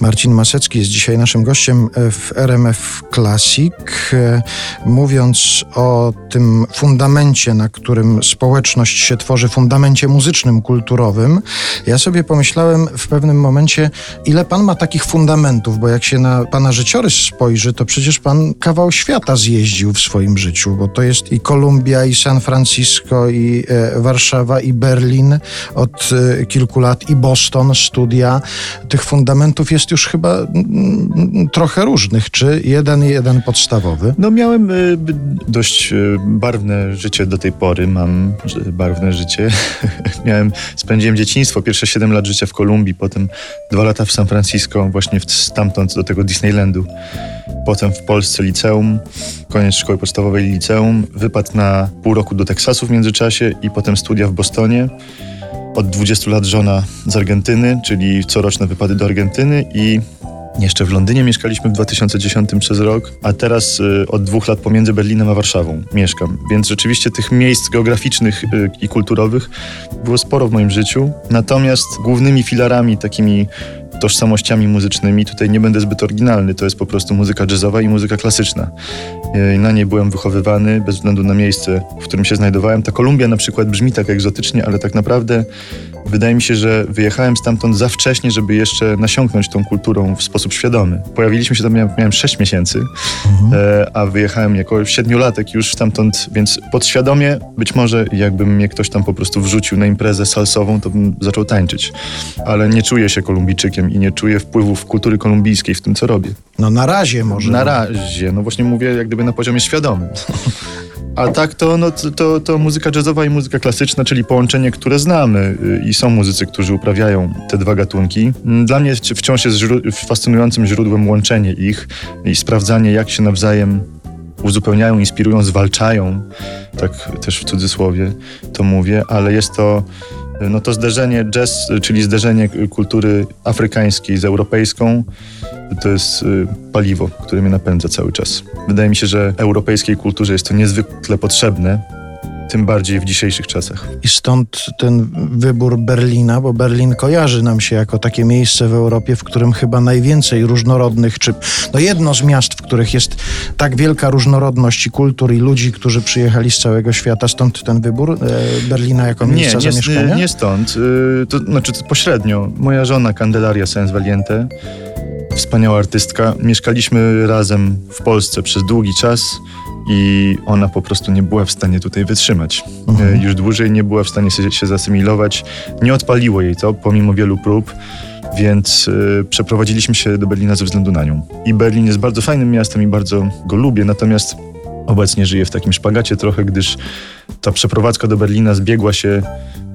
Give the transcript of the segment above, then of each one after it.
Marcin Masecki jest dzisiaj naszym gościem e, w RMF Classic. E, mówiąc o tym fundamencie, na którym społeczność się tworzy, fundamencie muzycznym, kulturowym, ja sobie pomyślałem w pewnym momencie, ile pan ma takich fundamentów, bo jak się na pana życiorys spojrzy, to przecież pan kawał świata zjeździł w swoim życiu, bo to jest i Kolumbia, i San Francisco, i e, Warszawa, i Berlin od kilku lat, i Boston, studia. Tych fundamentów jest już chyba mm, trochę różnych. Czy jeden, jeden podstawowy? No miałem y, dość y, barwne życie do tej pory. Mam barwne życie. miałem, spędziłem dzieciństwo, pierwsze 7 lat życia w Kolumbii, potem dwa lata w San Francisco, właśnie stamtąd do tego Disneylandu. Potem w Polsce liceum, koniec szkoły podstawowej liceum, wypad na pół roku do Teksasu w międzyczasie i potem studia w Bostonie. Od 20 lat żona z Argentyny, czyli coroczne wypady do Argentyny i jeszcze w Londynie mieszkaliśmy w 2010 przez rok, a teraz y, od dwóch lat pomiędzy Berlinem a Warszawą mieszkam. Więc rzeczywiście tych miejsc geograficznych y, i kulturowych było sporo w moim życiu. Natomiast głównymi filarami takimi tożsamościami muzycznymi. Tutaj nie będę zbyt oryginalny, to jest po prostu muzyka jazzowa i muzyka klasyczna. I na niej byłem wychowywany bez względu na miejsce, w którym się znajdowałem. Ta Kolumbia na przykład brzmi tak egzotycznie, ale tak naprawdę wydaje mi się, że wyjechałem stamtąd za wcześnie, żeby jeszcze nasiąknąć tą kulturą w sposób świadomy. Pojawiliśmy się tam, miałem, miałem 6 miesięcy, mhm. e, a wyjechałem jako siedmiolatek już stamtąd, więc podświadomie być może jakby mnie ktoś tam po prostu wrzucił na imprezę salsową, to bym zaczął tańczyć. Ale nie czuję się Kolumbijczykiem i nie czuję wpływów kultury kolumbijskiej w tym, co robię. No na razie może. Na razie, no właśnie mówię jak gdyby na poziomie świadomym. A tak to, no, to, to muzyka jazzowa i muzyka klasyczna, czyli połączenie, które znamy y, i są muzycy, którzy uprawiają te dwa gatunki. Dla mnie wciąż jest fascynującym źródłem łączenie ich i sprawdzanie, jak się nawzajem uzupełniają, inspirują, zwalczają, tak też w cudzysłowie to mówię, ale jest to no to zderzenie jazz, czyli zderzenie kultury afrykańskiej z europejską, to jest y, paliwo, które mnie napędza cały czas. Wydaje mi się, że europejskiej kulturze jest to niezwykle potrzebne, tym bardziej w dzisiejszych czasach. I stąd ten wybór Berlina, bo Berlin kojarzy nam się jako takie miejsce w Europie, w którym chyba najwięcej różnorodnych, czy no jedno z miast, w których jest tak wielka różnorodność i kultur i ludzi, którzy przyjechali z całego świata. Stąd ten wybór e, Berlina jako miejsca nie, zamieszkania? Nie, nie stąd. Y, to znaczy to pośrednio. Moja żona Candelaria Sens Valiente wspaniała artystka. Mieszkaliśmy razem w Polsce przez długi czas i ona po prostu nie była w stanie tutaj wytrzymać. Mhm. E, już dłużej nie była w stanie się, się zasymilować. Nie odpaliło jej to, pomimo wielu prób, więc y, przeprowadziliśmy się do Berlina ze względu na nią. I Berlin jest bardzo fajnym miastem i bardzo go lubię, natomiast obecnie żyję w takim szpagacie trochę, gdyż ta przeprowadzka do Berlina zbiegła się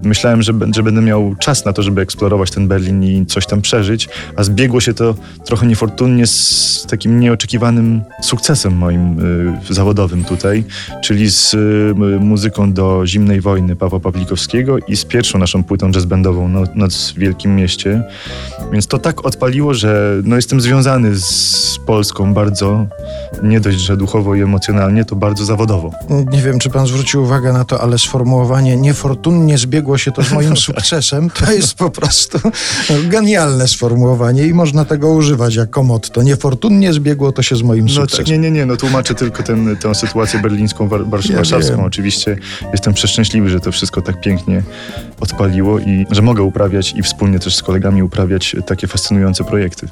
myślałem, że, że będę miał czas na to, żeby eksplorować ten Berlin i coś tam przeżyć, a zbiegło się to trochę niefortunnie z takim nieoczekiwanym sukcesem moim y, zawodowym tutaj, czyli z y, muzyką do Zimnej Wojny Pawła Pawlikowskiego i z pierwszą naszą płytą jazzbandową no, Noc w Wielkim Mieście. Więc to tak odpaliło, że no, jestem związany z Polską bardzo, nie dość, że duchowo i emocjonalnie, to bardzo zawodowo. Nie wiem, czy pan zwrócił uwagę na to, ale sformułowanie niefortunnie zbiegło się to z moim sukcesem, to jest po prostu genialne sformułowanie i można tego używać jako motto. Niefortunnie zbiegło to się z moim no, sukcesem. Nie, nie, nie, no tłumaczę tylko ten, tę sytuację berlińską, war, warszawską. Oczywiście jestem przeszczęśliwy, że to wszystko tak pięknie odpaliło i że mogę uprawiać i wspólnie też z kolegami uprawiać takie fascynujące projekty.